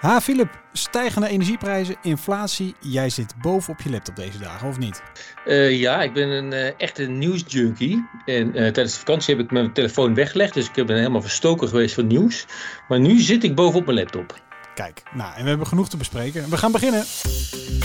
Ha, Philip, stijgende energieprijzen, inflatie. Jij zit boven op je laptop deze dagen, of niet? Uh, ja, ik ben een uh, echte nieuwsjunkie. En uh, tijdens de vakantie heb ik mijn telefoon weggelegd. Dus ik ben helemaal verstoken geweest van nieuws. Maar nu zit ik bovenop mijn laptop. Kijk, nou, en we hebben genoeg te bespreken. We gaan beginnen.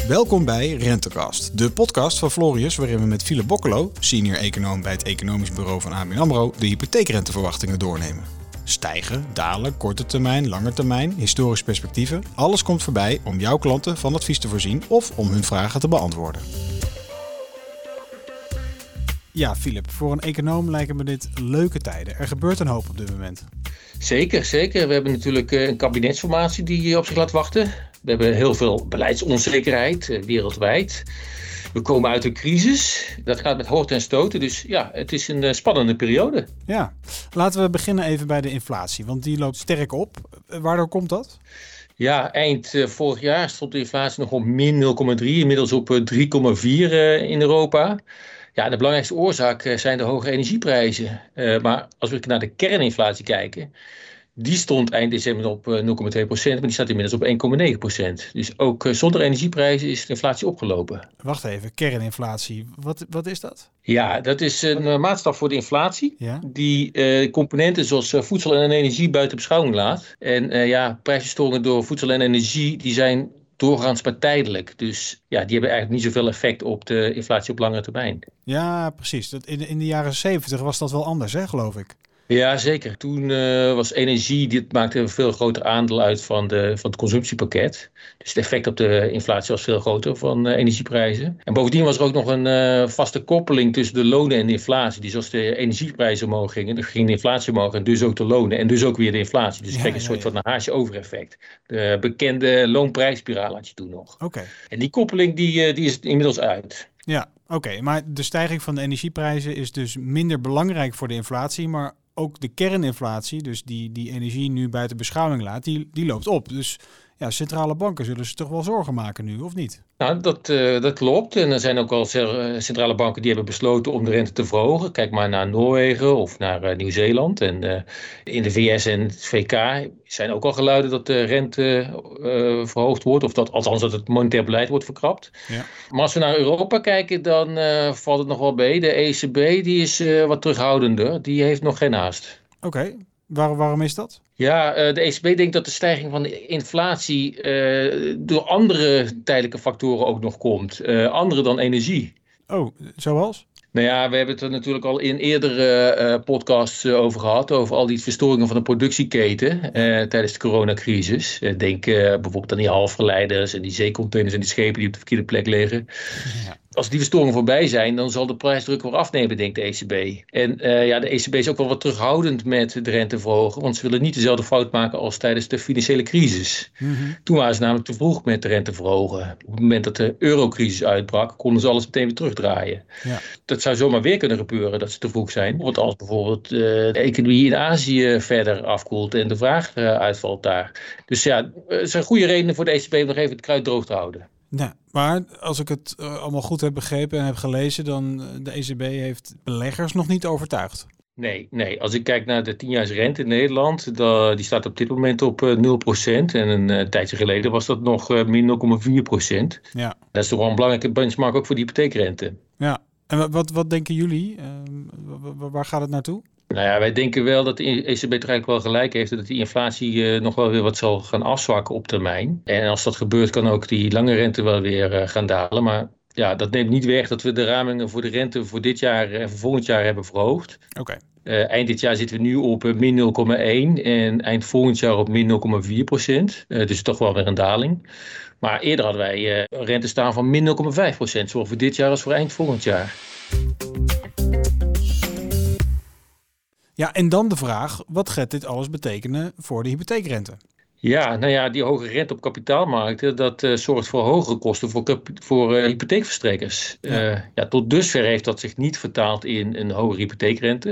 Welkom bij Rentecast, de podcast van Florius, waarin we met Philip Bokkelo, senior econoom bij het economisch bureau van ABN AMRO, de hypotheekrenteverwachtingen doornemen. Stijgen, dalen, korte termijn, lange termijn, historische perspectieven. Alles komt voorbij om jouw klanten van advies te voorzien of om hun vragen te beantwoorden. Ja, Philip, voor een econoom lijken me dit leuke tijden. Er gebeurt een hoop op dit moment. Zeker, zeker. We hebben natuurlijk eh, een kabinetsformatie die op zich laat wachten. We hebben heel veel beleidsonzekerheid eh, wereldwijd. We komen uit een crisis. Dat gaat met hoogte en stoten. Dus ja, het is een eh, spannende periode. Ja, laten we beginnen even bij de inflatie. Want die loopt sterk op. Waardoor komt dat? Ja, eind vorig jaar stond de inflatie nog op min 0,3. Inmiddels op 3,4 in Europa. Ja, de belangrijkste oorzaak zijn de hoge energieprijzen. Maar als we naar de kerninflatie kijken, die stond eind december op 0,2% maar die staat inmiddels op 1,9% Dus ook zonder energieprijzen is de inflatie opgelopen. Wacht even, kerninflatie, wat, wat is dat? Ja, dat is een maatstaf voor de inflatie, ja? die uh, componenten zoals voedsel en energie buiten beschouwing laat. En ja, prijsverstoringen door voedsel en energie, die zijn doorgaans maar tijdelijk. Dus ja, die hebben eigenlijk niet zoveel effect op de inflatie op lange termijn. Ja, precies. In, in de jaren 70 was dat wel anders, hè, geloof ik. Ja, zeker. Toen uh, was energie, dit maakte een veel groter aandeel uit van, de, van het consumptiepakket. Dus het effect op de inflatie was veel groter van uh, energieprijzen. En bovendien was er ook nog een uh, vaste koppeling tussen de lonen en de inflatie. Dus als de energieprijzen omhoog gingen, dan ging de inflatie omhoog en dus ook de lonen. En dus ook weer de inflatie. Dus je ja, kreeg een soort van een haasje over effect. De bekende loonprijsspiraal had je toen nog. Oké. En die koppeling die, die is inmiddels uit. Ja, oké. Maar de stijging van de energieprijzen is dus minder belangrijk voor de inflatie, maar ook de kerninflatie, dus die, die energie nu buiten beschouwing laat, die, die loopt op. Dus ja, centrale banken zullen zich toch wel zorgen maken nu, of niet? Nou, dat, uh, dat klopt. En er zijn ook al centrale banken die hebben besloten om de rente te verhogen. Kijk maar naar Noorwegen of naar uh, Nieuw-Zeeland. En uh, in de VS en het VK zijn ook al geluiden dat de rente verhoogd wordt. Of dat, althans dat het monetair beleid wordt verkrapt. Ja. Maar als we naar Europa kijken, dan valt het nog wel bij. De ECB die is wat terughoudender. Die heeft nog geen haast. Oké, Waar, waarom is dat? Ja, de ECB denkt dat de stijging van de inflatie uh, door andere tijdelijke factoren ook nog komt. Uh, andere dan energie. Oh, zoals? Nou ja, we hebben het er natuurlijk al in eerdere uh, podcasts over gehad. Over al die verstoringen van de productieketen tijdens de coronacrisis. denk bijvoorbeeld aan die halfgeleiders en die zeecontainers en die schepen die op de verkeerde plek liggen. Ja als die verstoringen voorbij zijn, dan zal de prijsdruk weer afnemen, denkt de ECB. En uh, ja, de ECB is ook wel wat terughoudend met de rente verhogen, want ze willen niet dezelfde fout maken als tijdens de financiële crisis. Mm -hmm. Toen waren ze namelijk te vroeg met de rente verhogen. Op het moment dat de eurocrisis uitbrak, konden ze alles meteen weer terugdraaien. Ja. Dat zou zomaar weer kunnen gebeuren, dat ze te vroeg zijn. Want als bijvoorbeeld uh, de economie in Azië verder afkoelt en de vraag uh, uitvalt daar. Dus ja, er zijn goede redenen voor de ECB om nog even het kruid droog te houden. Ja, maar als ik het uh, allemaal goed heb begrepen en heb gelezen, dan uh, de ECB heeft beleggers nog niet overtuigd. Nee, nee. Als ik kijk naar de 10 rente in Nederland, da, die staat op dit moment op uh, 0%. En een tijdje geleden was dat nog min 0,4%. Ja. Dat is toch wel een belangrijke benchmark ook voor de hypotheekrente. Ja, en wat, wat denken jullie? waar gaat het naartoe? Nou ja, wij denken wel dat de ECB eigenlijk wel gelijk heeft dat die inflatie uh, nog wel weer wat zal gaan afzwakken op termijn. En als dat gebeurt, kan ook die lange rente wel weer uh, gaan dalen. Maar ja, dat neemt niet weg dat we de ramingen voor de rente voor dit jaar en voor volgend jaar hebben verhoogd. Oké. Okay. Uh, eind dit jaar zitten we nu op min 0,1 en eind volgend jaar op min 0,4 procent. dus toch wel weer een daling. Maar eerder hadden wij rente staan van min 0,5 procent, zowel voor dit jaar als voor eind volgend jaar. Ja, en dan de vraag, wat gaat dit alles betekenen voor de hypotheekrente? Ja, nou ja, die hoge rente op kapitaalmarkten, dat uh, zorgt voor hogere kosten voor, voor uh, hypotheekverstrekkers. Ja. Uh, ja, tot dusver heeft dat zich niet vertaald in een hogere hypotheekrente.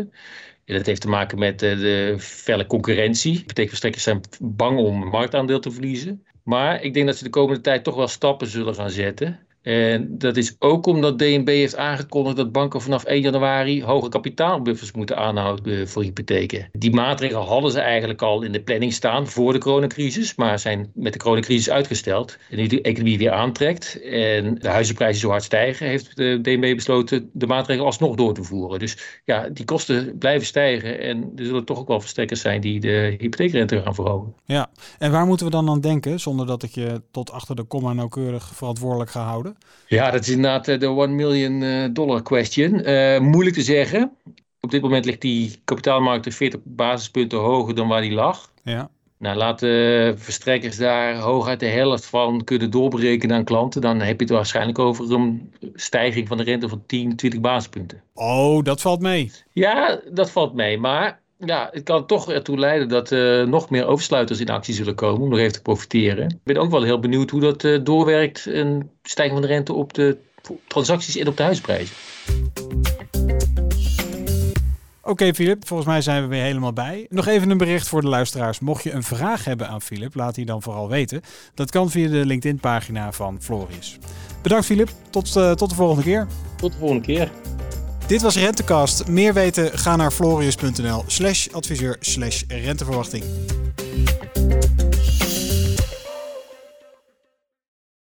En dat heeft te maken met de felle concurrentie. Hypotheekverstrekkers zijn bang om marktaandeel te verliezen. Maar ik denk dat ze de komende tijd toch wel stappen zullen gaan zetten. En dat is ook omdat DNB heeft aangekondigd dat banken vanaf 1 januari hoge kapitaalbuffers moeten aanhouden voor hypotheken. Die maatregel hadden ze eigenlijk al in de planning staan voor de coronacrisis, maar zijn met de coronacrisis uitgesteld. En nu de economie weer aantrekt en de huizenprijzen zo hard stijgen, heeft de DNB besloten de maatregel alsnog door te voeren. Dus ja, die kosten blijven stijgen en er zullen toch ook wel verstrekkers zijn die de hypotheekrente gaan verhogen. Ja, en waar moeten we dan aan denken, zonder dat ik je tot achter de komma nauwkeurig verantwoordelijk ga houden? Ja, dat is inderdaad eh, de 1 million eh, dollar question. Uh, moeilijk te zeggen. Op dit moment ligt die kapitaalmarkt 40 basispunten hoger dan waar die lag. Ja. Nou, laten verstrekkers daar hooguit de helft van kunnen doorberekenen aan klanten. Dan heb je het waarschijnlijk over een stijging van de rente van 10, 20 basispunten. Oh, dat valt mee. Ja, dat valt mee. Maar ja, het kan toch ertoe leiden dat uh, nog meer oversluiters in actie zullen komen om nog even te profiteren. Ik ben ook wel heel benieuwd hoe dat uh, doorwerkt, een stijging van de rente op de transacties en op de huisprijzen. Oké, okay, Filip, volgens mij zijn we weer helemaal bij. Nog even een bericht voor de luisteraars. Mocht je een vraag hebben aan Filip, laat die dan vooral weten. Dat kan via de LinkedIn-pagina van Floris. Bedankt, Filip. Tot, uh, tot de volgende keer. Tot de volgende keer. Dit was Rentecast. Meer weten, ga naar florius.nl slash adviseur slash renteverwachting.